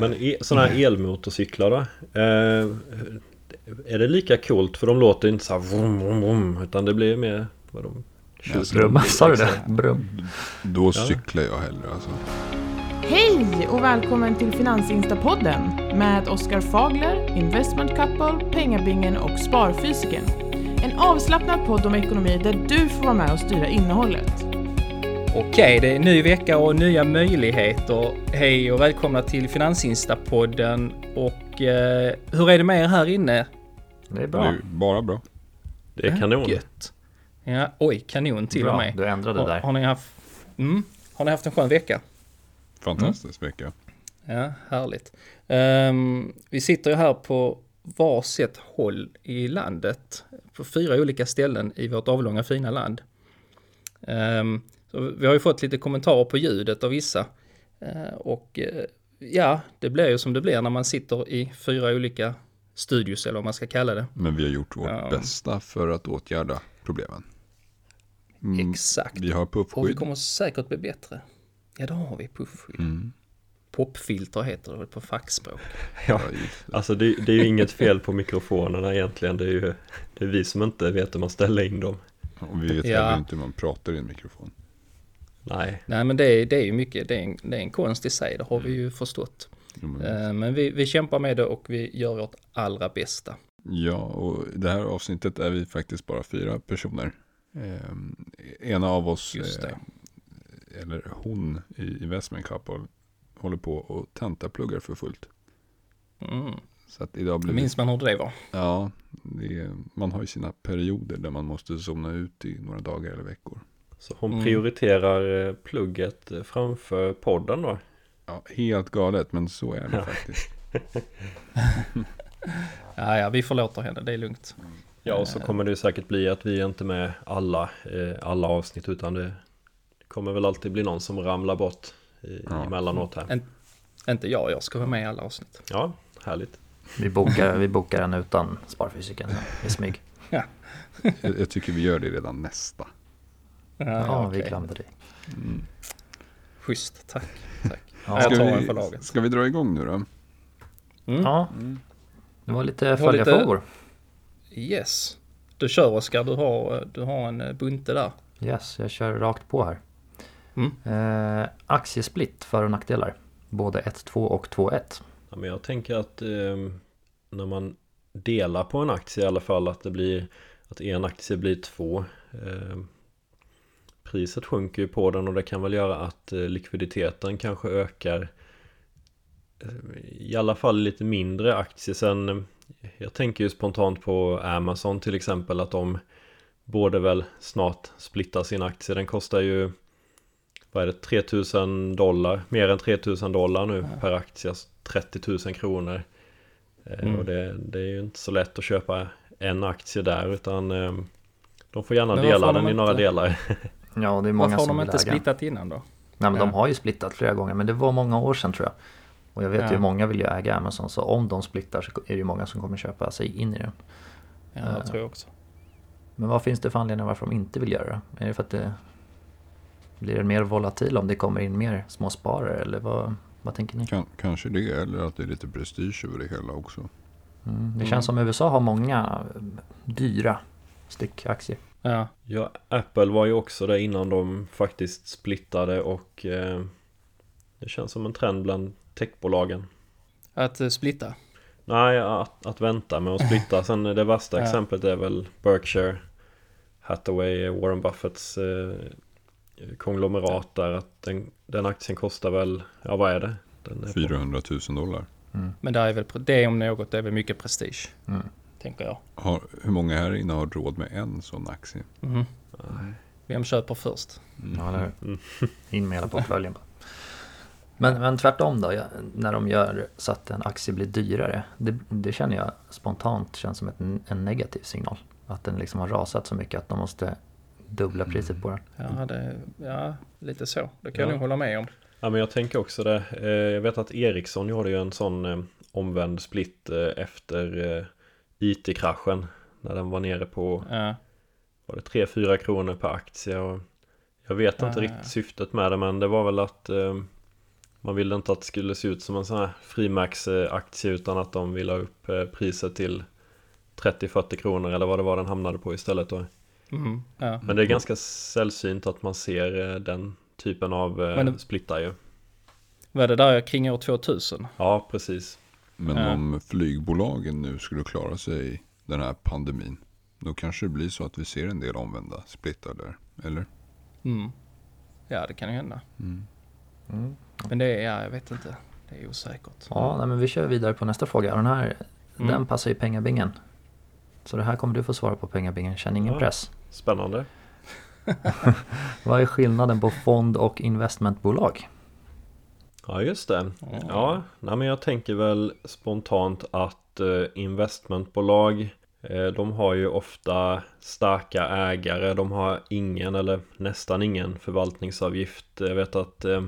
Men e sådana här elmotorcyklar då? Eh, är det lika coolt? För de låter inte så här vroom, vroom, vroom, Utan det blir mer vad de Brum, sa du det? Brum. Då cyklar jag hellre alltså. Hej och välkommen till Finansinstapodden med Oskar Fagler, Investment Couple, Pengabingen och Sparfysiken. En avslappnad podd om ekonomi där du får vara med och styra innehållet. Okej, det är ny vecka och nya möjligheter. Hej och välkomna till Finansinstapodden. Och eh, hur är det med er här inne? Det är Det bra. är ju bara bra. Det är kanon. Gött. Ja, oj, kanon till bra. och med. Du ändrade Har, där. har, ni haft, mm, har ni haft en skön vecka? Fantastisk vecka. Ja, härligt. Ehm, vi sitter ju här på varsitt håll i landet. På fyra olika ställen i vårt avlånga fina land. Ehm, så vi har ju fått lite kommentarer på ljudet av vissa. Eh, och eh, ja, det blir ju som det blir när man sitter i fyra olika studios eller vad man ska kalla det. Men vi har gjort vårt Ja. bästa för att åtgärda problemen. Mm, Exakt. Vi har Och vi puffskydd. kommer säkert bli bättre. Ja, det har vi. Puffskydd. Mm. Popfilter heter det väl på fackspråk. Ja, alltså det, det är ju inget fel på mikrofonerna egentligen. Det är ju det är vi som inte vet hur man ställer in dem. Och vi vet Ja. heller inte hur man pratar i en mikrofon. Nej, Nej men det är, det är ju mycket, det är, en, det är en konst i sig, det har vi ju förstått. Jo, men- vi, vi kämpar med det och vi gör vårt allra bästa. Ja, och i det här avsnittet är vi faktiskt bara fyra personer. Eh, ena av oss, eh, eller hon i Investment Couple, håller på och tentapluggar för fullt. Mm. Så att idag blir Minns man hur det var? Ja, det är, man har ju sina perioder där man måste somna ut i några dagar eller veckor. Så hon Mm. prioriterar eh, plugget eh, framför podden då. Ja, helt galet, men så är det Ja. faktiskt. Ja, ja, vi förlåter henne, det är lugnt. Ja, och så kommer det säkert bli att vi är inte med alla, eh, alla avsnitt utan det kommer väl alltid bli någon som ramlar bort i, Ja. emellanåt här. En- Inte jag, jag ska vara med i alla avsnitt. Ja, härligt. Vi bokar, vi bokar den utan sparfysiken i smyg. Jag, jag tycker vi gör det redan nästa. Ja, Ja, vi glömde det. Mm. Schysst, tack. tack. Ja, jag tar vi, en för laget. ska vi dra igång nu då? Mm. Ja, det var lite följarfrågor. Yes. Du kör Oskar, du har, du har en eh, bunte där. Yes, jag kör rakt på här. Mm. Eh, aktiesplit, för och nackdelar. Både 1-2 och 2-1. Ja, men jag tänker att eh, när man delar på en aktie i alla fall att det blir att en aktie blir två. Eh, priset sjunker ju på den och det kan väl göra att eh, likviditeten kanske ökar. Eh, I alla fall lite mindre aktier. Sen, eh, jag tänker ju spontant på Amazon till exempel att de borde väl snart splitta sin aktie. Den kostar ju vad är det, 3000 dollar, mer än 3000 dollar nu per aktie, alltså 30 000 kronor. Mm. Och det, det är ju inte så lätt att köpa en aktie där utan de får gärna dela den de i några delar. Ja, det är många Varför har som de inte äga. splittat innan då? Nej, men de Ja. har ju splittat flera gånger, men det var många år sedan tror jag. Och jag vet Ja. ju många vill ju äga Amazon, så om de splittar så är det ju många som kommer köpa sig in i den. Ja, det tror jag också. Men vad finns det för anledning varför de inte vill göra det? Är det för att det blir det mer volatil om det kommer in mer småsparare eller vad, vad tänker ni? Kan, kanske det, eller att det är lite prestige över det hela också. Mm, det känns som USA har många eh, dyra styckaktier. Ja, Ja, Apple var ju också där innan de faktiskt splittade och eh, det känns som en trend bland techbolagen. att eh, splitta. Nej, att, att vänta med att splitta. Sen det värsta Ja. exemplet är väl Berkshire Hathaway, Warren Buffetts eh, konglomerat där. Att den, den aktien kostar väl, ja vad är det? Den är på- 400 000 dollar. Men där är väl, det om något, det är väl mycket prestige. Mm. Tänker jag. Har, hur många här inne har råd med en sån aktie? Mhm. Vem köper först? Ja, eller hur? Mm. In med hela portföljen bara. Men, men tvärtom då, jag, när de gör så att en aktie blir dyrare. Det, det känner jag spontant känns som ett, en negativ signal. Att den liksom har rasat så mycket att de måste dubbla priset på den. Ja, det, ja lite så. Det kan jag Ja. nog hålla med om. Ja men jag tänker också det. Eh, Jag vet att Ericsson gjorde ju en sån eh, omvänd split eh, efter IT-kraschen. När den var nere på, Ja, var det 3-4 kronor per aktie. Och jag vet inte Ah. riktigt syftet med det men det var väl att eh, Man ville inte att det skulle se ut som en sån här frimärksaktie utan att de ville ha upp eh, priset till 30-40 kronor eller vad det var den hamnade på istället då. Mm, ja. Men det är ganska sällsynt att man ser eh, den typen av eh, det- splittar ju. Var det där kring år 2000? Ja, precis. Men Ja. om flygbolagen nu skulle klara sig i den här pandemin. Då kanske det blir så att vi ser en del omvända splittar där. Eller? Mm. Ja, det kan ju hända. Mm. Mm. Men det är, ja, jag vet inte. Det är osäkert. Ja, nej, men vi kör vidare på nästa fråga. Den här, Mm. den passar ju pengabingen. Så det här kommer du få svara på pengabingen. Känn ingen Ja. press. Spännande. Vad är skillnaden på fond och investmentbolag? Ja, just det. Ja, nej, men jag tänker väl spontant att eh, investmentbolag eh, de har ju ofta starka ägare. De har ingen eller nästan ingen förvaltningsavgift. Jag vet att eh,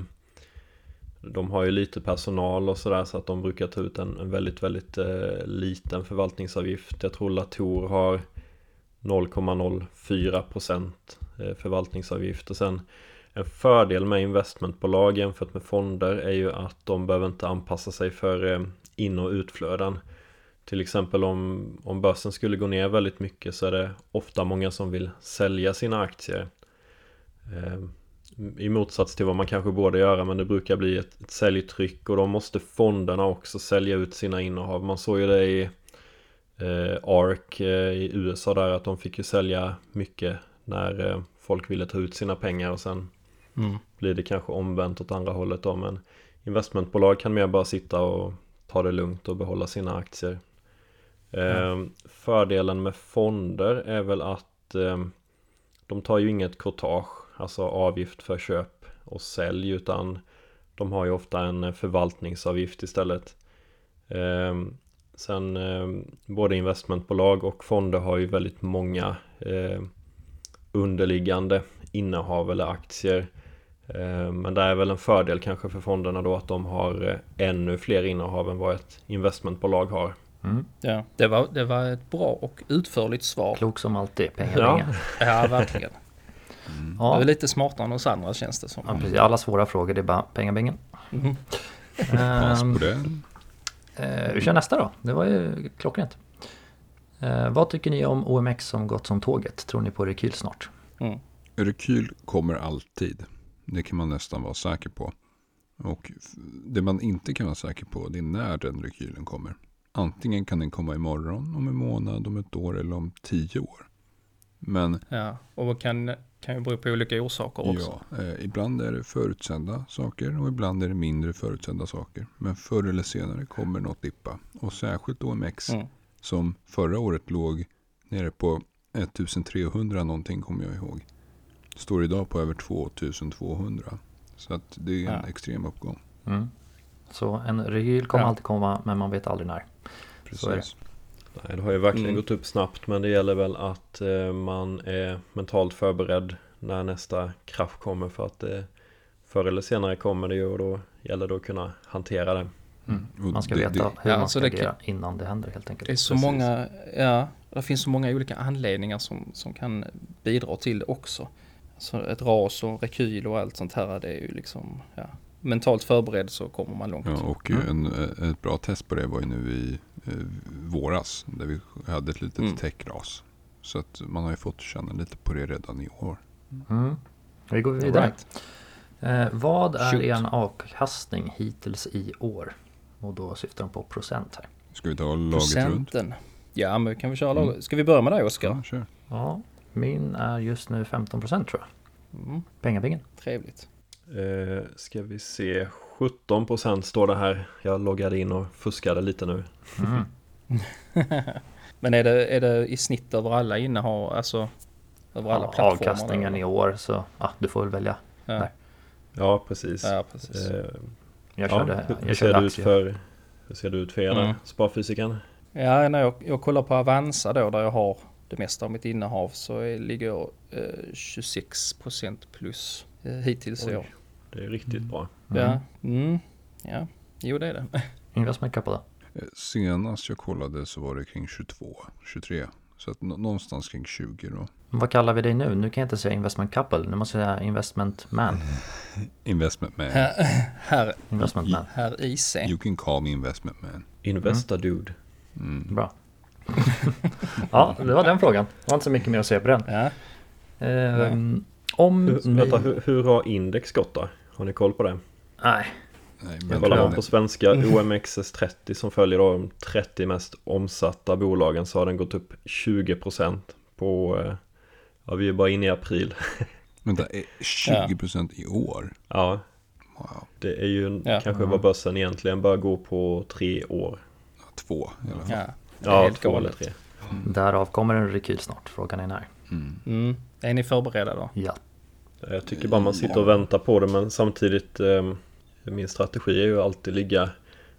de har ju lite personal och sådär så att de brukar ta ut en, väldigt, väldigt liten förvaltningsavgift. Jag tror Latour har 0,04% eh, förvaltningsavgift och sen en fördel med investmentbolag jämfört med fonder är ju att de behöver inte anpassa sig för eh, in och utflöden. Till exempel om, om börsen skulle gå ner väldigt mycket så är det ofta många som vill sälja sina aktier. Ehm, I motsats till vad man kanske borde göra men det brukar bli ett, ett säljtryck och då måste fonderna också sälja ut sina innehav. Man såg ju det i eh, ARK eh, i USA där att de fick ju sälja mycket när eh, folk ville ta ut sina pengar och sen Mm. blir det kanske omvänt åt andra hållet då men investmentbolag kan mer bara sitta och ta det lugnt och behålla sina aktier. Eh, fördelen med fonder är väl att eh, de tar ju inget courtage, alltså avgift för köp och sälj utan de har ju ofta en förvaltningsavgift istället. Eh, sen eh, både investmentbolag och fonder har ju väldigt många eh, underliggande innehav eller aktier. Eh, Men det är väl en fördel kanske för fonderna då att de har eh, ännu fler innehav än vad ett investmentbolag har. Mm. Ja, det var, det var ett bra och utförligt svar. Klok som alltid, pengabingen. Ja. Ja, verkligen. Du Ja, är lite smartare än oss andra känns det som. ja, precis. Alla svåra frågor, det är bara pengabingen. Mhm. Pass Ehm. Eh, vi kör nästa då. Det var ju klockrent. Eh, vad tycker ni om OMX som gått som tåget? Tror ni på rekyl snart? Mm. Rekyl kommer alltid. Det kan man nästan vara säker på. Och det man inte kan vara säker på det är när den rekylen kommer. Antingen kan den komma imorgon, om en månad, om ett år eller om tio år. Men Ja, och kan, kan ju bero på olika orsaker också. ja, eh, ibland är det förutsedda saker och ibland är det mindre förutsedda saker. Men förr eller senare kommer något dippa. Och särskilt OMX Mm. som förra året låg nere på 1300 någonting kommer jag ihåg. Står idag på över 2200. Så att det är en Ja. extrem uppgång. Mm. Så en rekyl kommer Ja. alltid komma, men man vet aldrig när. Så är det. Precis. Nej, det har ju verkligen Mm. gått upp snabbt men det gäller väl att eh, man är mentalt förberedd när nästa krasch kommer för att det förr eller senare kommer det ju och då gäller det att kunna hantera det. Mm. Och Man ska det- veta det- hur Ja, man ska det kan- agera innan det händer helt Det är enkelt. så Precis. många, ja, det finns så många olika anledningar som, som kan bidra till det också. Så ett ras och rekyl och allt sånt här, det är ju liksom, ja, mentalt förberedd så kommer man långt. Ja, och Mm. en, ett bra test på det var ju nu i eh, våras. Där vi hade ett litet Mm. techras. Så att man har ju fått känna lite på det redan i år. Mm. Vi går vidare. right. Eh, vad är Shoot. er avkastning hittills i år? Och då syftar de på procent här. Ska vi ta laget runt? Procenten. Ja, men kan vi köra Mm. laget? Ska vi börja med dig Oskar? Ja, kör. Ja, min är just nu 15 procent tror jag. Mm, Pengabingen. trevligt. Eh, ska vi se 17% står det här. Jag loggade in och fuskade lite nu. Mm. Men är det, är det i snitt över alla innehav, alltså över alla Ja, plattformar? avkastningen då? i år så ja, du får väl välja. Ja, där. Ja, precis. ja precis. Eh, Jag ja, körde, hur, hur jag ser körde det ut aktier. för Hur ser det ut för er? Mm. Sparfysiken? Ja, när jag, jag kollar på Avanza då, där jag har det mesta av mitt innehav, så ligger jag eh, 26% plus eh, hittills i år. Det är riktigt bra. Mm. Ja, mm, ja, jo det är det. Investment capital. Eh, Senast jag kollade så var det kring 22, 23. Så att nå- någonstans kring 20 då. Vad kallar vi dig nu? Nu kan jag inte säga investment couple, nu måste jag säga investment man. Investment man. Här, Investment man. här IC. You can call me investment man. Investa dude. Bra. ja, det var den frågan. Det var inte så mycket mer att säga på den. Ja. Ehm, om Hur, vänta, hur, hur har index gått då? Har ni koll på det? Nej, Nej, men kollar man på svenska OMXS30 som följer då de 30 mest omsatta bolagen så har den gått upp 20% på, eh, ja vi är bara inne i april. Vänta, är 20% i år? Ja, Wow. det är ju Ja. kanske vad börsen egentligen bör gå på tre år. Ja, Två i alla fall. Ja, det är Ja, helt galet. tre. därav kommer en rekyl snart. Frågan är när. Mm. Mm. Är ni förberedda då? Ja. Jag tycker bara man sitter och väntar på det men samtidigt eh, Min strategi är ju alltid ligga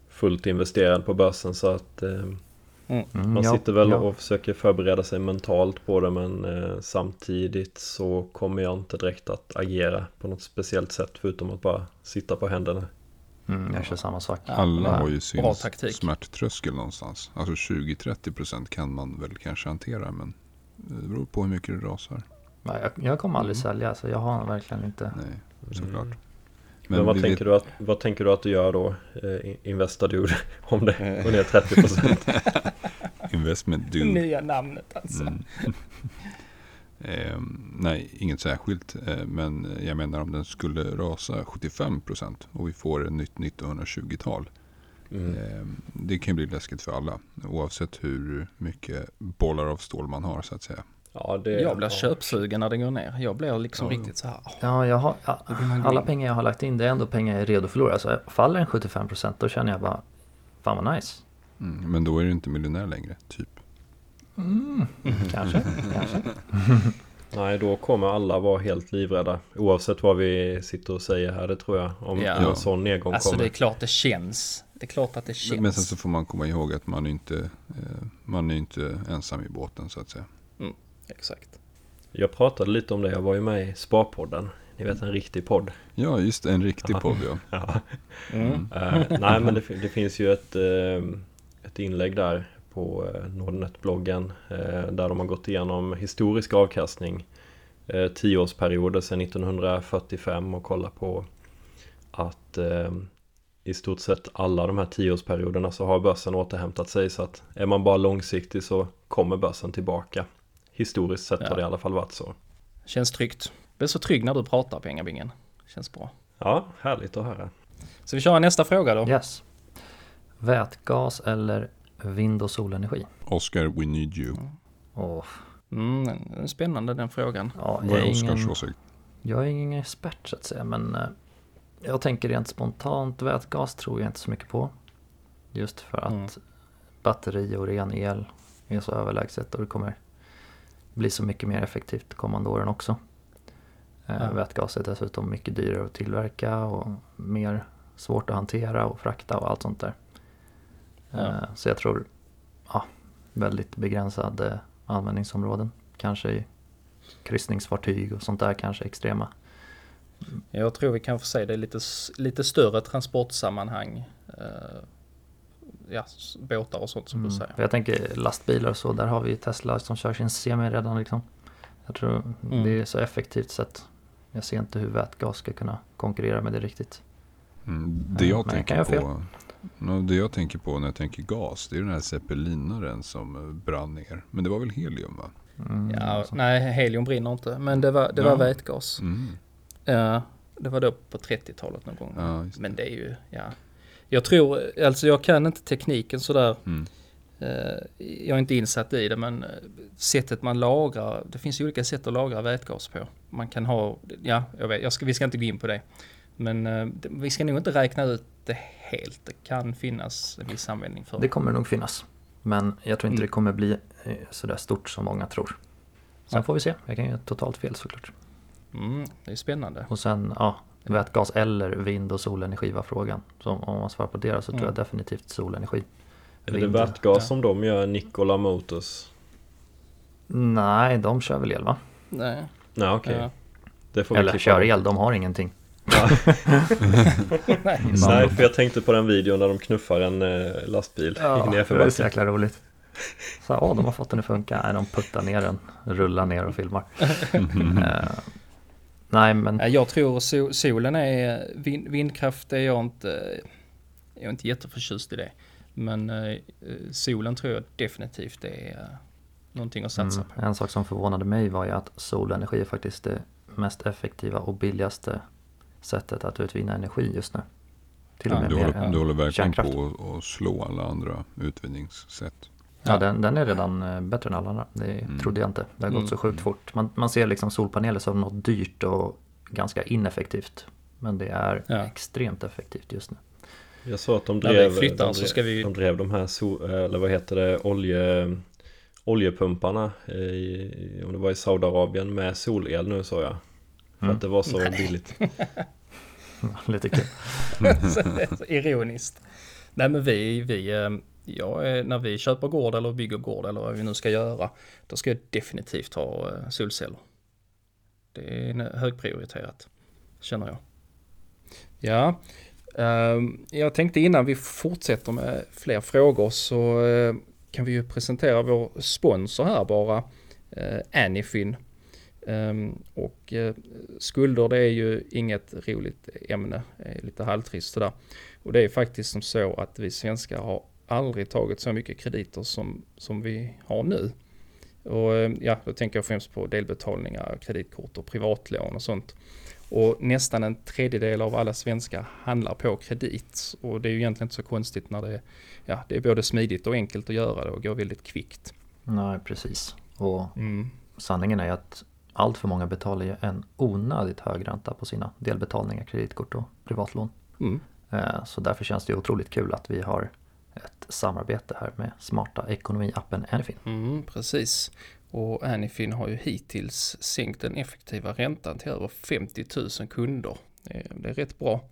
fullt investerad på börsen så att eh, Mm, Man ja, sitter väl ja. och försöker förbereda sig mentalt på det men eh, samtidigt så kommer jag inte direkt att agera på något speciellt sätt förutom att bara sitta på händerna. Mm, jag kör samma sak. Alla har ju sin Bra taktik. smärttröskel någonstans. Alltså 20-30% kan man väl kanske hantera men det beror på hur mycket det rasar. Jag, jag kommer aldrig sälja, så jag har verkligen inte... Nej, såklart. Mm. Men, vad, vi tänker du att, vad tänker du att du gör då? Eh, Investa du om det går ner 30%? Investment do. Nya namnet alltså. Mm. Ehm, nej, inget särskilt. Eh, men jag menar om den skulle rasa 75% och vi får ett nytt 1920-tal. Mm. Ehm, det kan bli läskigt för alla. Oavsett hur mycket bollar av stål man har så att säga. Ja, det, Jag blir ja. köpsugen när det går ner. Jag blir liksom Ja. riktigt så här. Ja, jag har, ja, alla pengar jag har lagt in det är ändå pengar jag är redo att förlora. Så faller en 75% då känner jag bara, fan vad nice. Mm, men då är du inte miljonär längre, typ. Kanske, kanske. Nej, då kommer alla vara helt livrädda. Oavsett vad vi sitter och säger här, det tror jag. Om Ja. en sån nedgång Alltså det kommer. är klart det känns. Det är klart att det känns. Men sen så får man komma ihåg att man är inte, eh, man är inte ensam i båten så att säga. Exakt. Jag pratade lite om det, jag var ju med i Sparpodden. Ni vet en riktig podd. Ja, just det, en riktig podd ja. Ja. Mm. Eh, nej men det, det finns ju ett, eh, ett inlägg där på eh, Nordnet-bloggen eh, där de har gått igenom historisk avkastning eh, tioårsperioder sedan 1945 och kollat på att i stort sett alla de här tioårsperioderna så har börsen återhämtat sig så att är man bara långsiktig så kommer börsen tillbaka. Historiskt sett Ja. har det i alla fall varit så. Känns tryggt. Blir så trygg när du pratar pengabingen. Känns bra. Ja, härligt att höra. Så vi kör nästa fråga då. Yes. Vätgas eller vind och solenergi? Oscar, we need you. Åh, Mm, spännande den frågan. ja, Vad jag, är Oscars ingen, åsikt? jag är ingen expert så att säga, men eh, jag tänker rent spontant vätgas tror jag inte så mycket på. Just för att Mm. batteri och ren el är så överlägset och det kommer bli så mycket mer effektivt de kommande åren också. Eh, Ja. Vätgas är dessutom mycket dyrare att tillverka och mer svårt att hantera och frakta och allt sånt där. Ja. Eh, Så jag tror ja, väldigt begränsade användningsområden. Kanske i kryssningsfartyg och sånt där kanske extrema. Jag tror vi kan få säga det är lite, lite större transportsammanhang. Eh, ja, båtar och sånt som Mm. du säger. För jag tänker lastbilar och så, där har vi Tesla som kör sin semi redan liksom. Jag tror Mm. det är så effektivt så att jag ser inte hur vätgas ska kunna konkurrera med det riktigt. Mm, det, Ja, jag men jag tänker fel. på, det jag tänker på när jag tänker gas, det är den här zeppelinaren som eh, brann ner. Men det var väl helium va? Mm, Ja, nej, helium brinner inte. Men det var, det var Ja. vätgas. Mm. Ja, det var då på 30-talet någon gång. Ja, det. Men det är ju, ja. Jag tror, alltså jag kan inte tekniken sådär. Mm. Eh, jag är inte insatt i det men eh, sättet man lagrar, det finns ju olika sätt att lagra vätgas på. Man kan ha, ja, jag vet, jag ska, vi ska inte gå in på det. Men eh, det- vi ska nog inte räkna ut det helt. Det kan finnas en viss användning för Det kommer nog finnas. Men jag tror inte Mm. det kommer bli eh, sådär stort som många tror. Sen Nej. får vi se. Jag kan ju totalt fel såklart. Mm, det är spännande. Och sen, ja, vätgas eller vind och solenergi var frågan. Så om man svarar på det så tror Mm. jag definitivt solenergi. Är det vätgas Ja. som de gör, Nikola Motors? Nej, de kör väl el va? Nej, Nej okej. ja. Det får vi Eller kör el, de har ingenting. Nej, Mm. Nej, för jag tänkte på den videon där de knuffar en eh, lastbil i det är så jäkla roligt. Så ja, de har fått den att funka. Nej, de puttar ner den, rullar ner och filmar. eh, nej, men Ja, Jag tror so- solen är, vind, vindkraft är jag inte, jag är inte jätteförtjust i det. Men eh, solen tror jag definitivt är eh, någonting att satsa mm, på. en sak som förvånade mig var ju att solenergi är faktiskt det mest effektiva och billigaste sättet att utvinna energi just nu. Till och Ja, med Du mer håller, än du håller verkligen kärnkraft. på att- slå alla andra utvinningssätt. Ja, den, den är redan eh, bättre än alla andra. Det Mm. trodde jag inte. Det har gått Mm. så sjukt fort. Man, man ser liksom solpaneler som något dyrt och ganska ineffektivt. Men det är Ja. extremt effektivt just nu. Jag sa att de drev, flyttar de så drev, ska vi- de drev de här, so, eller vad heter det, olje, oljepumparna i, om det var i Saudiarabien med solel nu sa jag. För Mm. att det var så billigt. Lite kul. Så Ironiskt. Nej men vi, vi eh, ja, eh, när vi köper gård eller bygger gård eller vad vi nu ska göra, då ska jag definitivt ha eh, solceller. Det är en- högprioriterat, känner jag. Ja, ehm, jag tänkte innan vi fortsätter med fler frågor så eh, kan vi ju presentera vår sponsor här bara, eh, Anyfin. Ehm, och eh, skulder det är ju inget roligt ämne, lite halvtrist sådär. Och det är faktiskt som så att vi svenskar har aldrig tagit så mycket krediter som, som vi har nu. Och eh, ja, då tänker jag främst på delbetalningar, kreditkort och privatlån och sånt. Och nästan en tredjedel av alla svenskar handlar på kredit. Och det är ju egentligen inte så konstigt när det, ja, det är både smidigt och enkelt att göra det och går väldigt kvickt. Nej, precis. Och Mm. sanningen är att allt för många betalar ju en onödigt hög ränta på sina delbetalningar, kreditkort och privatlån. Mm. Eh, Så därför känns det otroligt kul att vi har ett samarbete här med smarta ekonomiappen Anyfin. Mm, precis. Och Anyfin har ju hittills sänkt den effektiva räntan till över 50 000 kunder. Det är, det är rätt bra.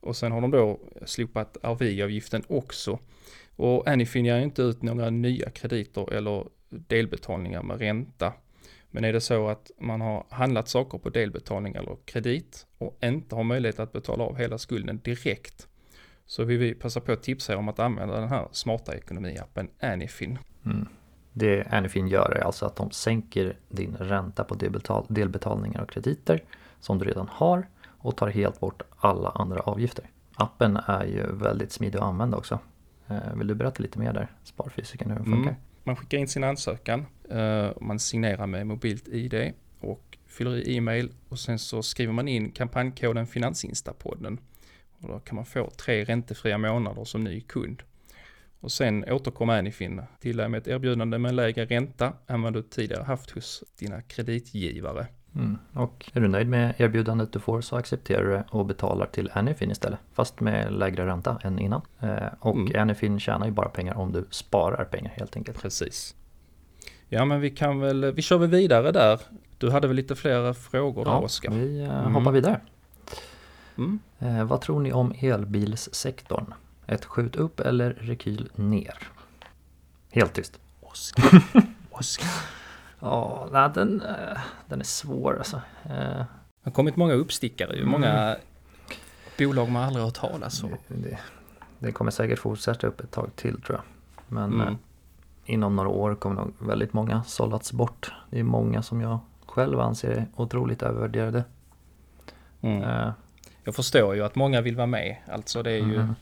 Och sen har de då slopat RV-avgiften också. Och Anyfin ger inte ut några nya krediter eller delbetalningar med ränta. Men är det så att man har handlat saker på delbetalning eller kredit och inte har möjlighet att betala av hela skulden direkt så vill vi passa på att tipsa er om att använda den här smarta ekonomiappen Anyfin. Mm. Det Anyfin gör är alltså att de sänker din ränta på delbetal- delbetalningar och krediter som du redan har och tar helt bort alla andra avgifter. Appen är ju väldigt smidig att använda också. Eh, vill du berätta lite mer där, Sparfysiken, hur den funkar? Mm. Man skickar in sin ansökan, eh, man signerar med mobilt ID och fyller i e-mail och sen så skriver man in kampanjkoden Finansinstapodden. Och då kan man få tre räntefria månader som ny kund. Och sen återkommer Anyfin till dig med ett erbjudande med en lägre ränta än vad du tidigare haft hos dina kreditgivare. Mm. Och är du nöjd med erbjudandet du får så accepterar du det och betalar till Anyfin istället. Fast med lägre ränta än innan. Eh, och Mm. Anyfin tjänar ju bara pengar om du sparar pengar helt enkelt. Precis. Ja men vi kan väl, vi kör väl vidare där. Du hade väl lite fler frågor där Oskar? vi eh, Mm. hoppar vidare. Mm. Eh, vad tror ni om elbilssektorn? Ett skjut upp eller rekyl ner? Helt tyst. Oskar. Oskar. Ja, nej, den, eh, den är svår alltså. Eh, Det har kommit många uppstickare ju. Många bolag man aldrig har hört talas om. det, det kommer säkert fortsätta upp ett tag till tror jag. Men Mm. eh, inom några år kommer nog väldigt många sållats bort. Det är många som jag själv anser är otroligt övervärderade. Mm. Eh, Jag förstår ju att många vill vara med. Alltså det är ju mm.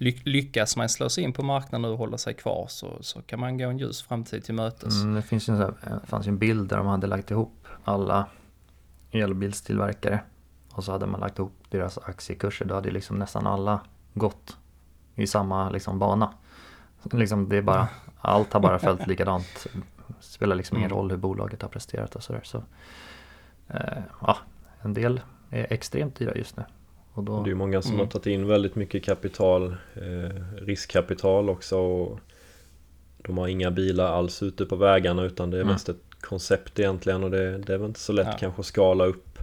Lyckas man slå sig in på marknaden och hålla sig kvar så, så kan man gå en ljus framtid till mötes. Mm, det finns en, här, det fanns ju en bild där de hade lagt ihop alla elbilstillverkare. Och så hade man lagt ihop deras aktiekurser. Då hade liksom nästan alla gått i samma liksom bana. Liksom det är bara, allt har bara följt likadant. Det spelar liksom ingen Mm. roll hur bolaget har presterat och sådär. Så, eh, ja, en del är extremt dyra just nu. Och då, Det är ju många som Mm. har tagit in väldigt mycket kapital, eh, riskkapital också. Och de har inga bilar alls ute på vägarna utan det är Mm. mest ett koncept egentligen och det, det är väl inte så lätt Ja. kanske att skala upp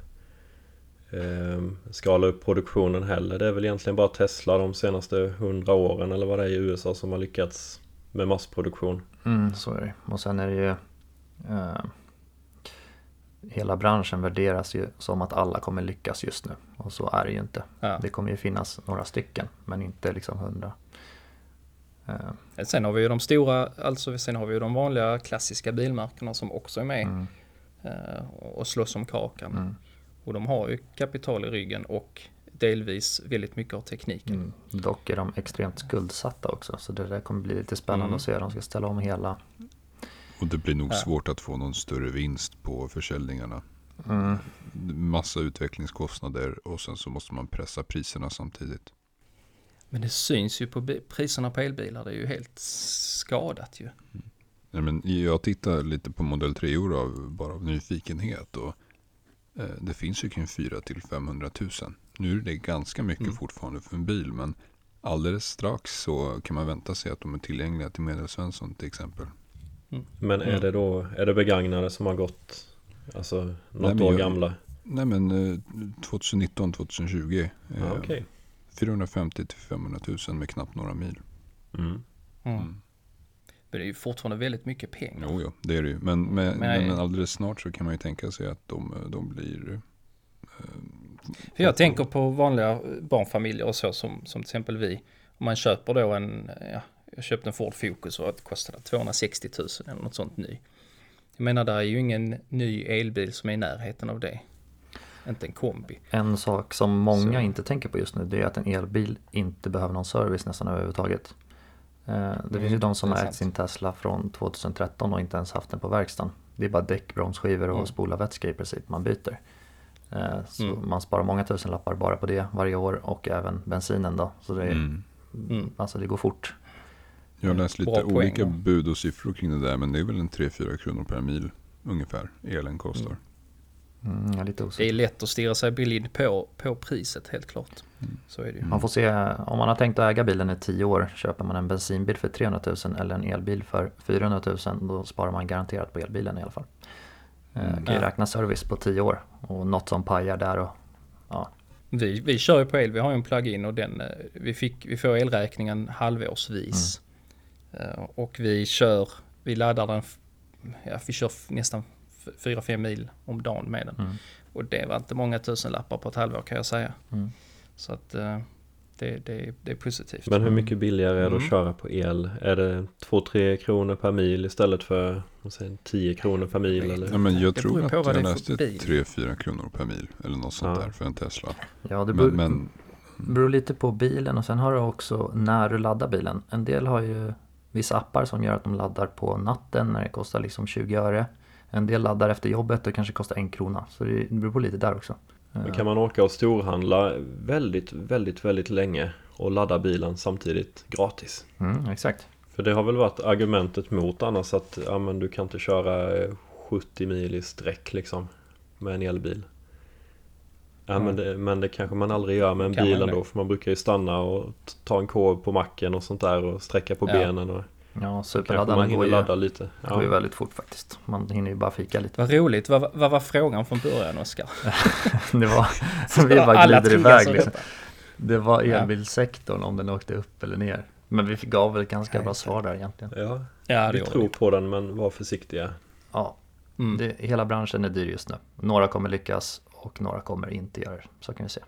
eh, skala upp produktionen heller. Det är väl egentligen bara Tesla de senaste hundra åren eller vad det är i USA som har lyckats med massproduktion. Mm, så är det. Och sen är det ju eh, Hela branschen värderas ju som att alla kommer lyckas just nu. Och så är det ju inte. Ja. Det kommer ju finnas några stycken men inte liksom hundra. Eh, sen har vi ju de stora, alltså sen har vi ju de vanliga klassiska bilmärkena som också är med Mm. eh, och slåss om kakan. Mm. Och de har ju kapital i ryggen och delvis väldigt mycket av tekniken. Mm. Dock är de extremt skuldsatta också så det där kommer bli lite spännande Mm. att se. De ska ställa om hela. Och det blir nog Ja. svårt att få någon större vinst på försäljningarna. Mm. Massa utvecklingskostnader och sen så måste man pressa priserna samtidigt. Men det syns ju på priserna på elbilar, det är ju helt skadat ju. Nej, men jag tittar lite på modell 3 av bara av nyfikenhet. Och, eh, det finns ju kring 4 till 500 000. Nu är det ganska mycket Mm. fortfarande för en bil. Men alldeles strax så kan man vänta sig att de är tillgängliga till Medelsvensson till exempel. Men är Mm. det då, är det begagnade som har gått, alltså något men år jag- gamla? Nej men eh, 2019, 2020. Ja, eh, okej. 450 till 500 000 med knappt några mil. Mm. Mm. Mm. Men det är ju fortfarande väldigt mycket pengar. Jo, jo, det är det ju. Men, men, Men- men alldeles snart så kan man ju tänka sig att de, de blir... eh, För jag tänker på vanliga barnfamiljer och så som, som till exempel vi. Om man köper då en, ja, jag köpte en Ford Focus och det kostade 260 000 eller något sånt ny. Jag menar, där är ju ingen ny elbil som är i närheten av det. Inte en kombi. En sak som många Så. inte tänker på just nu det är att en elbil inte behöver någon service nästan överhuvudtaget. Eh, Det Mm, finns ju de som har sant. ägt sin Tesla från 2013 och inte ens haft den på verkstaden. Det är bara däck, bromsskivor och Mm. spola vätska i princip man byter. Eh, Så Mm. man sparar många tusen lappar bara på det varje år och även bensinen då. Så det, är, Mm. Mm. alltså det går fort. Jag har läst lite poäng, olika ja. bud och siffror kring det där. Men det är väl en 3-4 kronor per mil ungefär elen kostar. Mm, är lite Det är lätt att stirra sig blind på, på priset helt klart. Så är det ju. Man får se, om man har tänkt att äga bilen i 10 år, köper man en bensinbil för 300 000 eller en elbil för 400 000, då sparar man garanterat på elbilen i alla fall. Eh, kan ju Ja. räkna service på 10 år och något som pajar där och ja, Vi, vi kör ju på el, vi har ju en plug-in och den, eh, vi, fick, vi får elräkningen halvårsvis. Eh, Och vi kör, vi laddar den, ja vi kör nästan 4-5 mil om dagen med den. Mm. Och det var inte många tusen lappar på ett halvår kan jag säga. Mm. Så att eh, det, det, det är positivt. Men hur mycket billigare är det Mm. att köra på el? Är det 2-3 kronor per mil istället för säger, 10 kronor per mil? Eller? Ja, men jag Det tror att jag är för läste bil. 3-4 kronor per mil. Eller något sånt Ja. där för en Tesla. ja det beror, Men, men beror lite på bilen och sen har du också när du laddar bilen. En del har ju vissa appar som gör att de laddar på natten när det kostar liksom 20 öre. En del laddar efter jobbet och kanske kostar en krona. Så det beror på lite där också. Men kan man åka och storhandla väldigt, väldigt, väldigt länge och ladda bilen samtidigt gratis? Mm, exakt. För det har väl varit argumentet mot annars att ja, men du kan inte köra eh, 70 mil i sträck liksom med en elbil. Ja, men, det, men det kanske man aldrig gör med en Kan bil det? ändå för man brukar ju stanna och ta en korv på macken och sånt där och sträcka på Ja. benen och Ja, man superladdarna hinner går ju, ladda lite. går ju Ja. väldigt fort faktiskt. Man hinner ju bara fika lite. Vad roligt, vad, vad var frågan från början Oskar? Det var, så vi bara glider iväg liksom. Det var Ja. elbilsektorn om den åkte upp eller ner. Men vi gav väl ganska Ja, bra det. svar där egentligen. Ja, Ja, det vi tror vi. på den men var försiktiga. Ja, Mm. det, hela branschen är dyr just nu. Några kommer lyckas och några kommer inte göra det. Så kan vi se.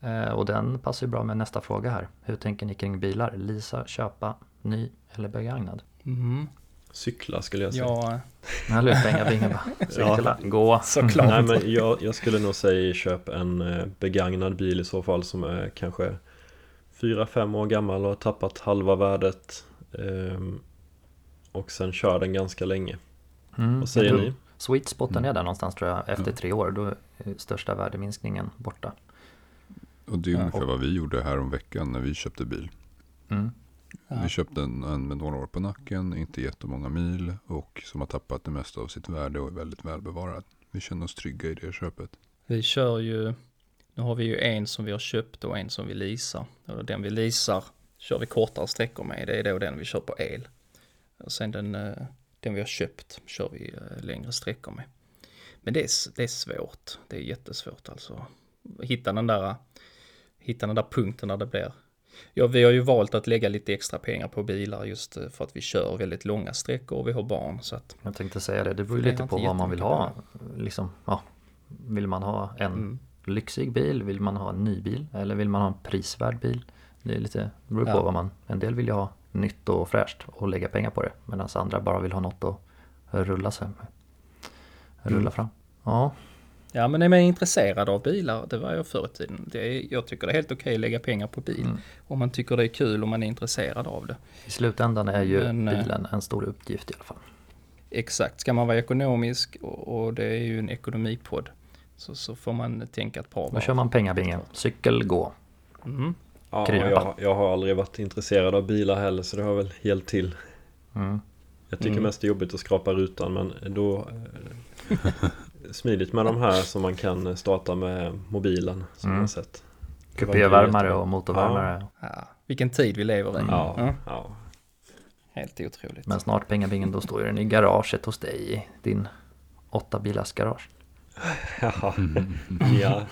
Eh, och den passar ju bra med nästa fråga här. Hur tänker ni kring bilar? Leasa, köpa, ny eller begagnad? Mm. Cykla skulle jag säga. Ja, Eller hur? Pengabingen bara. Cykla, gå. såklart. Nej men jag, jag skulle nog säga köp en eh, begagnad bil i så fall som är kanske 4-5 år gammal och har tappat halva värdet ehm, Och sen kör den ganska länge Mm, Vad säger ni? Sweet spoten Mm. är där någonstans tror jag. Efter Ja. tre år, då är största värdeminskningen borta. Och det är ungefär och- vad vi gjorde här om veckan när vi köpte bil. Mm. Ja. Vi köpte en, en med några år på nacken, inte jättemånga mil och som har tappat det mesta av sitt värde och är väldigt välbevarad. Vi känner oss trygga i det köpet. Vi kör ju, nu har vi ju en som vi har köpt och en som vi leasar. Och den vi leasar kör vi kortare sträckor med, det är då den vi kör på el. Och sen den, eh, den vi har köpt kör vi eh, längre sträckor med. Men det är, det är svårt, det är jättesvårt alltså. Hitta den där, hitta den där punkten där det blir. Ja, vi har ju valt att lägga lite extra pengar på bilar just eh, för att vi kör väldigt långa sträckor och vi har barn så att. Jag tänkte säga det, det beror ju lite på vad man vill ha. Liksom, ja, vill man ha en Mm. lyxig bil? Vill man ha en ny bil? Eller vill man ha en prisvärd bil? Det är lite, det beror på Ja. vad man, en del vill ju ha nytt och fräscht och lägga pengar på det. Medan andra bara vill ha något att rulla sig med. Rulla Mm. fram. Ja, Ja, men är man intresserad av bilar, det var jag förr i tiden. Det är, jag tycker det är helt okej att lägga pengar på bil. Mm. Om man tycker det är kul och man är intresserad av det. i slutändan är ju Men, eh, bilen en stor uppgift i alla fall. Exakt, ska man vara ekonomisk och, och det är ju en ekonomipodd. Så, så får man tänka ett par Då kör man pengabingen, cykel, gå. Mm. Ja, jag, jag har aldrig varit intresserad av bilar heller så det har väl helt till. Mm. Jag tycker Mm. mest det är jobbigt att skrapa rutan men då eh, Smidigt med de här som man kan starta med mobilen som Mm. jag har sett. Kupévärmare och motorvärmare. Ja, vilken tid vi lever i. Ja, Ja, ja. helt otroligt. Men snart pengabingen, då står ju den i garaget hos dig i din åtta bilars garage. ja. ja.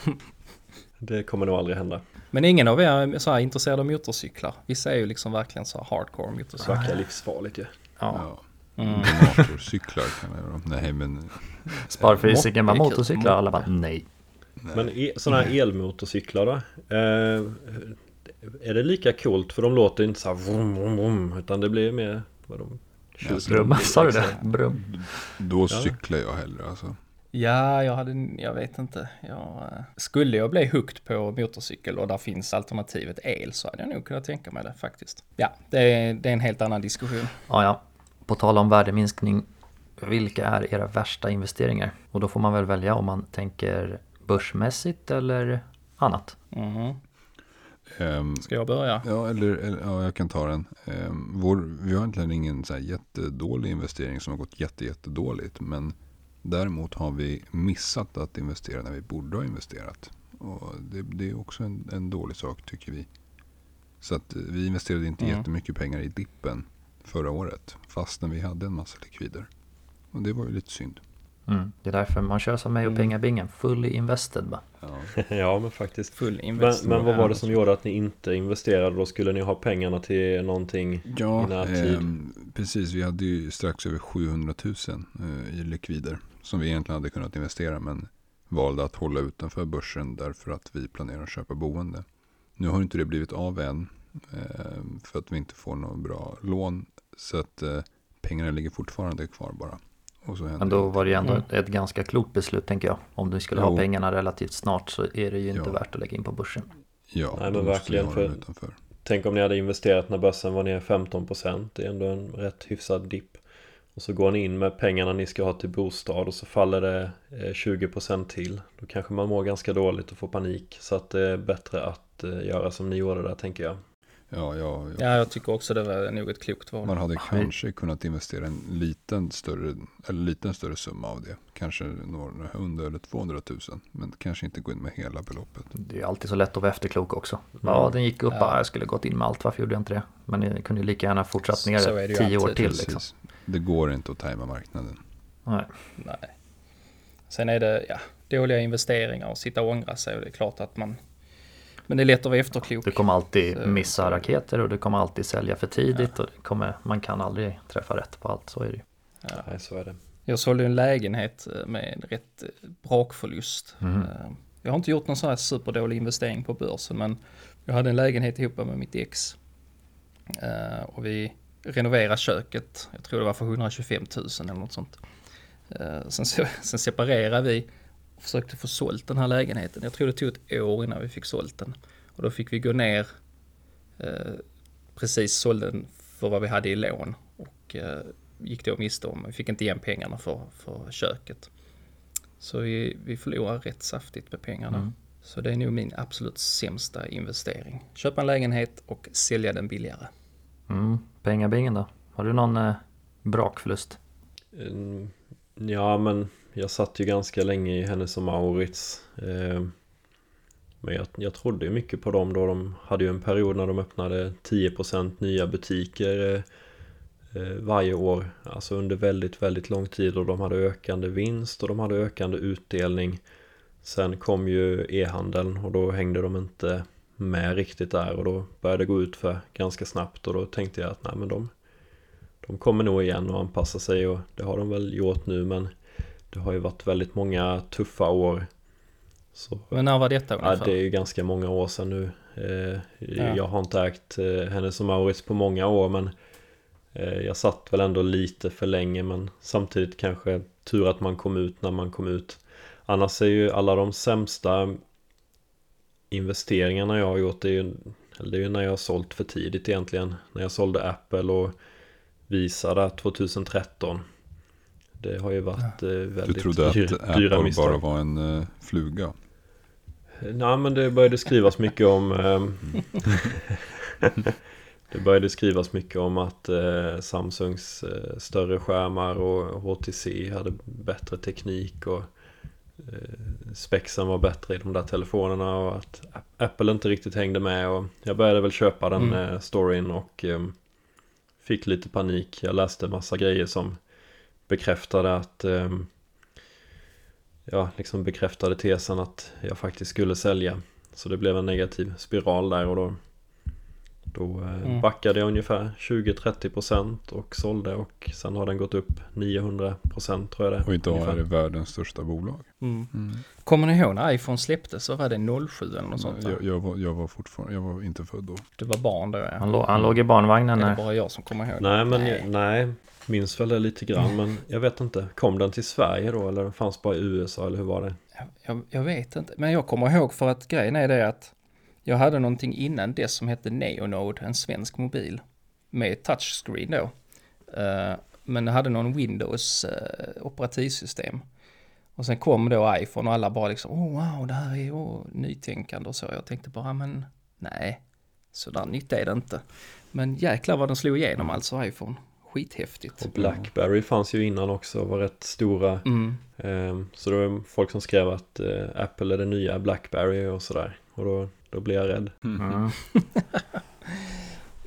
Det kommer nog aldrig hända. Men ingen av er är så här intresserad av motorcyklar. Vissa är ju liksom verkligen så här hardcore motorcyklar. verkar livsfarligt ju. Ja. Ja. Mm. Motorcyklar kan jag göra. Nej men Sparfysiken kul. motorcyklar, alla bara nej. Men e sådana här elmotorcyklar då? Eh, är det lika coolt? För de låter inte så här vroom, vroom, vroom, utan det blir mer vad de tjuter Brum, om. sa du det? Brum. då cyklar jag hellre alltså. Ja, jag hade, jag vet inte. Jag, eh, skulle jag bli hooked på motorcykel och där finns alternativet el så hade jag nog kunnat tänka mig det faktiskt. Ja, det är, det är en helt annan diskussion. Ja, ja. På tal om värdeminskning, vilka är era värsta investeringar? Och då får man väl välja om man tänker börsmässigt eller annat. Mhm. Ehm, Ska jag börja? Ja, eller, eller ja, jag kan ta den. Ehm, vår, vi har egentligen ingen så här jättedålig investering som har gått jätte, jättedåligt. Men däremot har vi missat att investera när vi borde ha investerat. Och det, det är också en, en dålig sak tycker vi. Så att eh, vi investerade inte Mm. jättemycket pengar i dippen förra året. Fastän vi hade en massa likvider. Och det var ju lite synd. Mm. Det är därför man kör som mig och Mm. pengabingen, fully invested bara. Ja. Ja men faktiskt. Full Men, invest. men vad var det som gjorde att ni inte investerade? Då skulle ni ha pengarna till någonting Ja, i närtid? ehm, precis. Vi hade ju strax över 700 000 eh, i likvider som vi egentligen hade kunnat investera men valde att hålla utanför börsen därför att vi planerar att köpa boende. Nu har inte det blivit av än eh, för att vi inte får något bra lån så att eh, pengarna ligger fortfarande kvar bara. Och så händer Men då var det ju ändå Mm. ett ganska klokt beslut tänker jag. Om du skulle ha Jo. pengarna relativt snart så är det ju inte Ja. värt att lägga in på börsen. Ja, Nej, men verkligen, ha för- utanför. Tänk om ni hade investerat när börsen var ner 15% Det är ändå en rätt hyfsad dipp Och så går ni in med pengarna ni ska ha till bostad och så faller det eh, 20% till Då kanske man mår ganska dåligt och får panik Så att det är bättre att eh, göra som ni gjorde där tänker jag Ja, ja, ja. Ja, jag tycker också det var nog ett klokt val. Man hade kanske kunnat investera en liten större, eller liten större summa av det. Kanske några hundra eller 200 000. Men kanske inte gå in med hela beloppet. Det är alltid så lätt att vara efterklok också. Ja, den gick upp, Ja. ja. jag skulle gått in med allt, varför gjorde jag inte det? Men jag kunde ju lika gärna fortsatt ner Så tio år alltid. till Precis. liksom. Det går inte att tajma marknaden. Nej. Nej. Sen är det ja, dåliga investeringar och sitta och ångra sig och det är klart att man... Men det är lätt att vara efterklok. Du kommer alltid Så- missa raketer och du kommer alltid sälja för tidigt och det kommer, man kan aldrig träffa rätt på allt, så är det ju. Ja. Nej så är det Jag sålde en lägenhet eh, med en rätt eh, brakförlust. Eh, Jag har inte gjort någon sån här superdålig investering på börsen men jag hade en lägenhet ihop med mitt ex. Eh, Och vi renoverade köket, jag tror det var för 125 000 eller något sånt. Eh, Sen, se- sen separerade vi och försökte få sålt den här lägenheten. Jag tror det tog ett år innan vi fick sålt den. Och då fick vi gå ner, eh, precis sålde den för vad vi hade i lån. Och eh, gick då miste om, vi fick inte igen pengarna för, för köket. Så vi, vi förlorade rätt saftigt med pengarna. Mm. Så det är nog min absolut sämsta investering. Köpa en lägenhet och sälja den billigare. Mm. Pengabingen då? Har du någon eh, brakförlust? Mm, Ja men jag satt ju ganska länge i Hennes och Maurits eh, Men jag, jag trodde ju mycket på dem då. De hade ju en period när de öppnade 10% nya butiker eh, eh, Varje år. Alltså under väldigt väldigt lång tid och de hade ökande vinst och de hade ökande utdelning. Sen kom ju e-handeln och då hängde de inte med riktigt där och då började det gå ut för ganska snabbt och då tänkte jag att nej men de de kommer nog igen och anpassa sig och det har de väl gjort nu men det har ju varit väldigt många tuffa år. Så Men när var detta ja, ungefär? det är ju ganska många år sedan nu. Eh, Ja. Jag har inte ägt eh, Hennes och Mauritz på många år men eh, jag satt väl ändå lite för länge men samtidigt kanske tur att man kom ut när man kom ut. Annars är ju alla de sämsta investeringarna jag har gjort det är ju, det är ju när jag har sålt för tidigt egentligen. När jag sålde Apple och Visa där 2013. Det har ju varit eh, Du väldigt trodde att dyra, dyra Apple misstag. bara var en uh, fluga. Nej men det började skrivas mycket om ehm, Det började skrivas mycket om att eh, Samsungs eh, större skärmar och HTC hade bättre teknik och eh, spexen var bättre i de där telefonerna och att Apple inte riktigt hängde med och jag började väl köpa den Mm. eh, storyn och ehm, fick lite panik. Jag läste massa grejer som bekräftade att ehm, ja, liksom bekräftade tesen att jag faktiskt skulle sälja. Så det blev en negativ spiral där och då Då eh, Mm. backade jag ungefär 20-30% och sålde och sen har den gått upp 900% tror jag det Och idag ungefär. är det världens största bolag. Mm. Mm. Kommer ni ihåg när iPhone släpptes? Så var det 07 eller något sånt? Jag, jag, var, jag var fortfarande, jag var inte född då. Du var barn då ja. Han, lå, han låg i barnvagnen Är det när... bara jag som kommer ihåg? Nej men Nej. nej. Minns väl det lite grann men jag vet inte Kom den till Sverige då eller fanns bara i USA eller hur var det? Jag, jag, vet inte, men jag kommer ihåg för att grejen är det att jag hade någonting innan det som hette Neonode, en svensk mobil med touchscreen då. Eh, men det hade någon Windows-operativsystem. Eh, och sen kom då iPhone och alla bara liksom, oh wow, det här är oh, nytänkande och så. Jag tänkte bara, men nej, sådär nytt är det inte. Men jäklar vad den slog igenom alltså, iPhone. Skithäftigt. Och Blackberry fanns ju innan också och var rätt stora Mm. Ehm, Så det var folk som skrev att eh, Apple är det nya Blackberry och sådär Och då, då blev jag rädd Mm.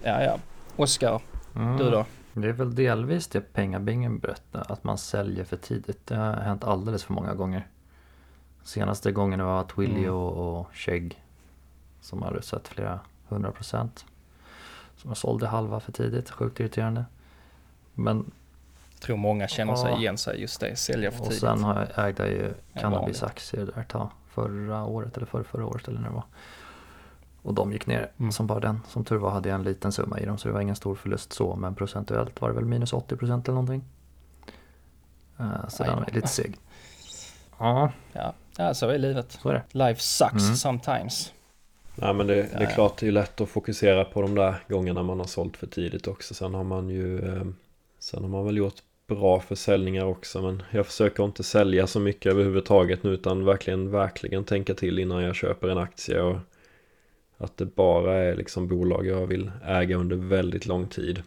Ja, ja. Oskar, Mm. du då? Det är väl delvis det pengabingen berättar, att man säljer för tidigt. Det har hänt alldeles för många gånger. Senaste gången var Twilio Mm. och Chegg som hade sett flera hundra procent. Som sålde halva för tidigt, sjukt irriterande. Men, Jag tror många känner sig Ja. igen sig just det, sälja för och tidigt. sen har jag, ägde jag ju cannabisaktier där ett tag. Förra året eller förra, förra året eller när det var. Och de gick ner Mm. som bara den. Som tur var hade jag en liten summa i dem så det var ingen stor förlust så. Men procentuellt var det väl minus 80 procent eller någonting. Eh, så den var lite seg. Ja, Ja, så är livet. så är det. Life sucks Mm. sometimes. Nej men det, det är ja. klart det är lätt att fokusera på de där gångerna man har sålt för tidigt också Sen har man ju eh, Sen har man väl gjort bra försäljningar också men jag försöker inte sälja så mycket överhuvudtaget nu utan verkligen, verkligen tänka till innan jag köper en aktie och att det bara är liksom bolag jag vill äga under väldigt lång tid.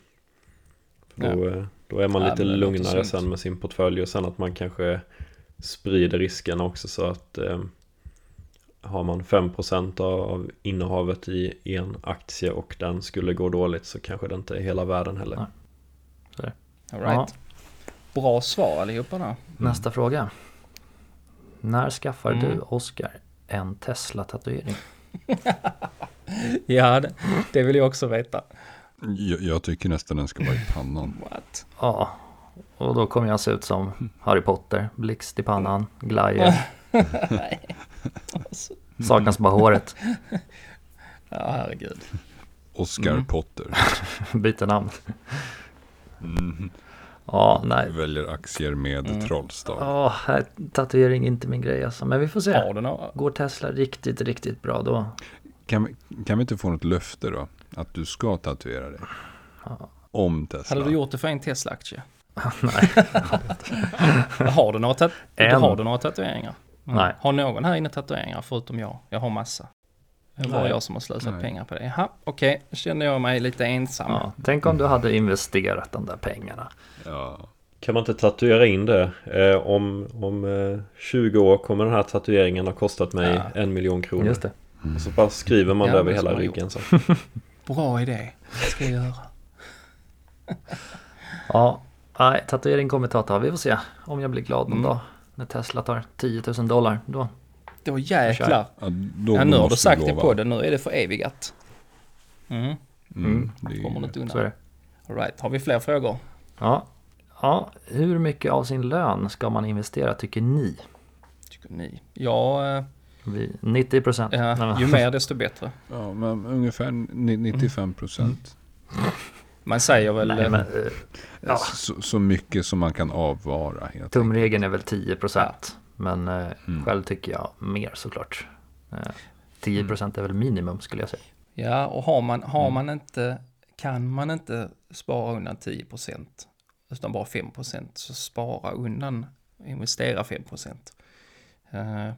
För då, eh, då är man lite lugnare sen med sin portfölj och sen att man kanske sprider riskerna också så att eh, har man 5% av, av innehavet i en aktie och den skulle gå dåligt så kanske det inte är hela världen heller. Nej. All right. Bra svar allihopa då. Nästa fråga. När skaffar Mm. du, Oskar, en Tesla-tatuering? Ja, det, det vill jag också veta. Jag, jag tycker nästan den ska vara i pannan. What? Ja, och då kommer jag se ut som Harry Potter. Blixt i pannan, glajer. Saknas bara håret. Ja, herregud. Oscar Mm. Potter. Byter namn. Mm. Ja, nej. Väljer aktier med Mm. trollstav. Ja, tatuering är inte min grej alltså. Men vi får se. Du några? Går Tesla riktigt, riktigt bra då? Kan, vi, kan vi inte få något löfte då? Att du ska tatuera dig? Ja. Om Tesla. Hade du gjort det för en Tesla-aktie? Nej. Har du några, tat- En. har du några tatueringar? Mm. Nej. Har någon här inne tatueringar förutom jag? Jag har massa. Det bara Nej. jag som har slösat Nej. pengar på det. Jaha, okej. Då känner jag mig lite ensam. Ja, tänk om du hade investerat de där pengarna. Ja. Kan man inte tatuera in det? Eh, om om eh, 20 år kommer den här tatueringen ha kostat mig Ja. en miljon kronor. Just det. Och så bara skriver man Ja, det över hela ryggen så. Bra idé. Det ska jag göra. Ja, nej, tatuering kommer ta ett tag. Vi får se om jag blir glad någon Mm. dag. När Tesla tar 10 000 dollar. Då. Då jäklar. Ja, då Ja, nu har du sagt det på det. Nu är det för evigat. Mm. Mm, det är- Kommer du inte undan. det. All right. Har vi fler frågor? Ja. ja, hur mycket av sin lön ska man investera tycker ni? Tycker ni? Jag, eh, Vi- 90 procent. Ja, ju mer desto bättre. Ja, men ungefär ni- 95 procent. Man säger väl... Nej, eh, men, eh, ja, Så, så mycket som man kan avvara. Tumregeln är väl 10 procent. Men eh, Mm. själv tycker jag mer såklart. Eh, 10 procent är väl minimum skulle jag säga. Ja, och har man, har Mm. man inte, kan man inte spara undan 10 procent, utan bara 5 procent, så spara undan, investera 5 procent. Eh,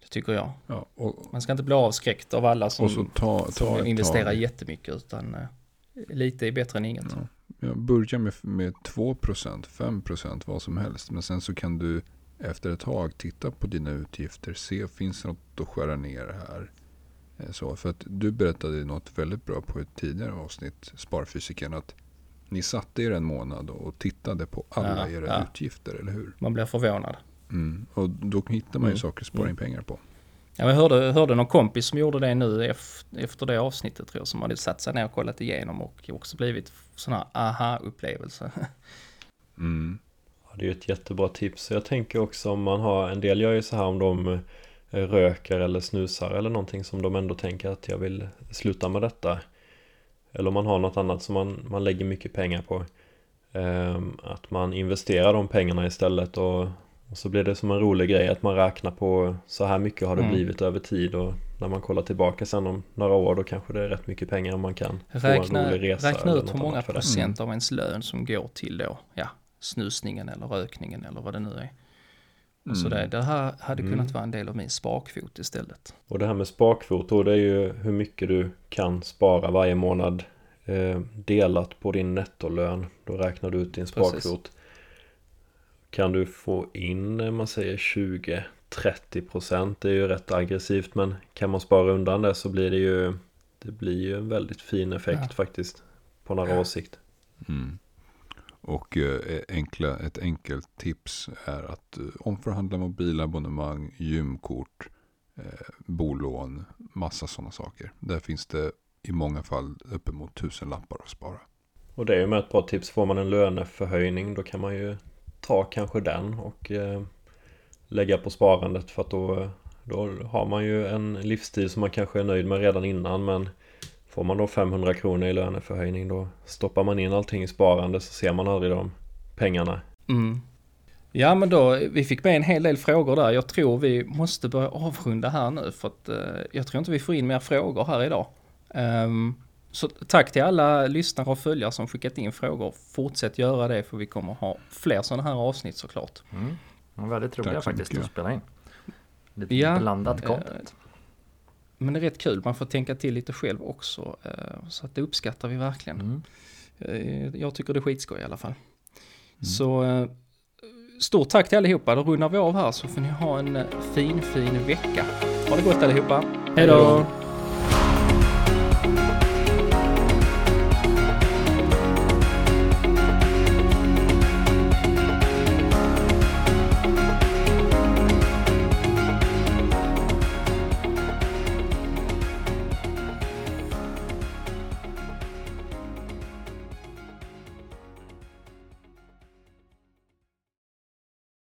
det tycker jag. Ja, och, Man ska inte bli avskräckt av alla som, ta, ta som investerar tag. jättemycket, utan eh, lite är bättre än inget. Ja. Ja, börja med, med 2 procent, 5 procent, vad som helst. Men sen så kan du efter ett tag titta på dina utgifter. Se, finns det något att skära ner här? Eh, Så, för att du berättade något väldigt bra på ett tidigare avsnitt, Sparfysiken, att ni satte er en månad och tittade på alla Ja, era ja. utgifter, eller hur? Man blir förvånad. Mm. Och då hittar man ju Mm. saker att spara in pengar på. Ja, jag hörde, hörde någon kompis som gjorde det nu ef- efter det avsnittet tror jag, som hade satt sig ner och kollat igenom och också blivit sån här aha-upplevelse. Mm. Det är ju ett jättebra tips. Jag tänker också om man har, en del gör ju så här om de eh, röker eller snusar eller någonting som de ändå tänker att jag vill sluta med detta. Eller om man har något annat som man, man lägger mycket pengar på. Ehm, att man investerar de pengarna istället och, och så blir det som en rolig grej att man räknar på så här mycket har det Mm. blivit över tid och när man kollar tillbaka sen om några år då kanske det är rätt mycket pengar om man kan få Räkna, en rolig resa. räkna ut hur många procent av ens lön som går till då, ja, snusningen eller rökningen eller vad det nu är. Så Mm. det, det här hade kunnat Mm. vara en del av min sparkvot istället. Och det här med sparkvot då, det är ju hur mycket du kan spara varje månad eh, delat på din nettolön. Då räknar du ut din Precis. sparkvot. Kan du få in, eh, man säger 20-30 procent, det är ju rätt aggressivt men kan man spara undan det så blir det ju det blir ju en väldigt fin effekt Ja. faktiskt på några års sikt. Mm. Och eh, e-, enkla, ett enkelt tips är att eh, omförhandla mobilabonnemang, gymkort, eh, bolån, massa sådana saker. Där finns det i många fall uppemot tusen lappar att spara. Och det är ju med ett bra tips. Får man en löneförhöjning då kan man ju ta kanske den och eh, lägga på sparandet för att då, då har man ju en livsstil som man kanske är nöjd med redan innan men får man då 500 kronor i löneförhöjning då stoppar man in allting i sparande så ser man aldrig de pengarna. Mm. Ja men då, vi fick med en hel del frågor där. Jag tror vi måste börja avrunda här nu för att eh, jag tror inte vi får in mer frågor här idag. Ehm, så tack till alla lyssnare och följare som skickat in frågor. Fortsätt göra det för vi kommer ha fler sådana här avsnitt såklart. Mm. Det var väldigt roliga faktiskt mycket. att spela in. Lite Ja, blandat eh, content. Men det är rätt kul, man får tänka till lite själv också. eh, Så att det uppskattar vi verkligen. Mm. Eh, Jag tycker det är skitskoj i alla fall. Så eh, stort tack till allihopa. Då rundar vi av här så får ni ha en fin, fin vecka. Ha det gott allihopa. Hej då!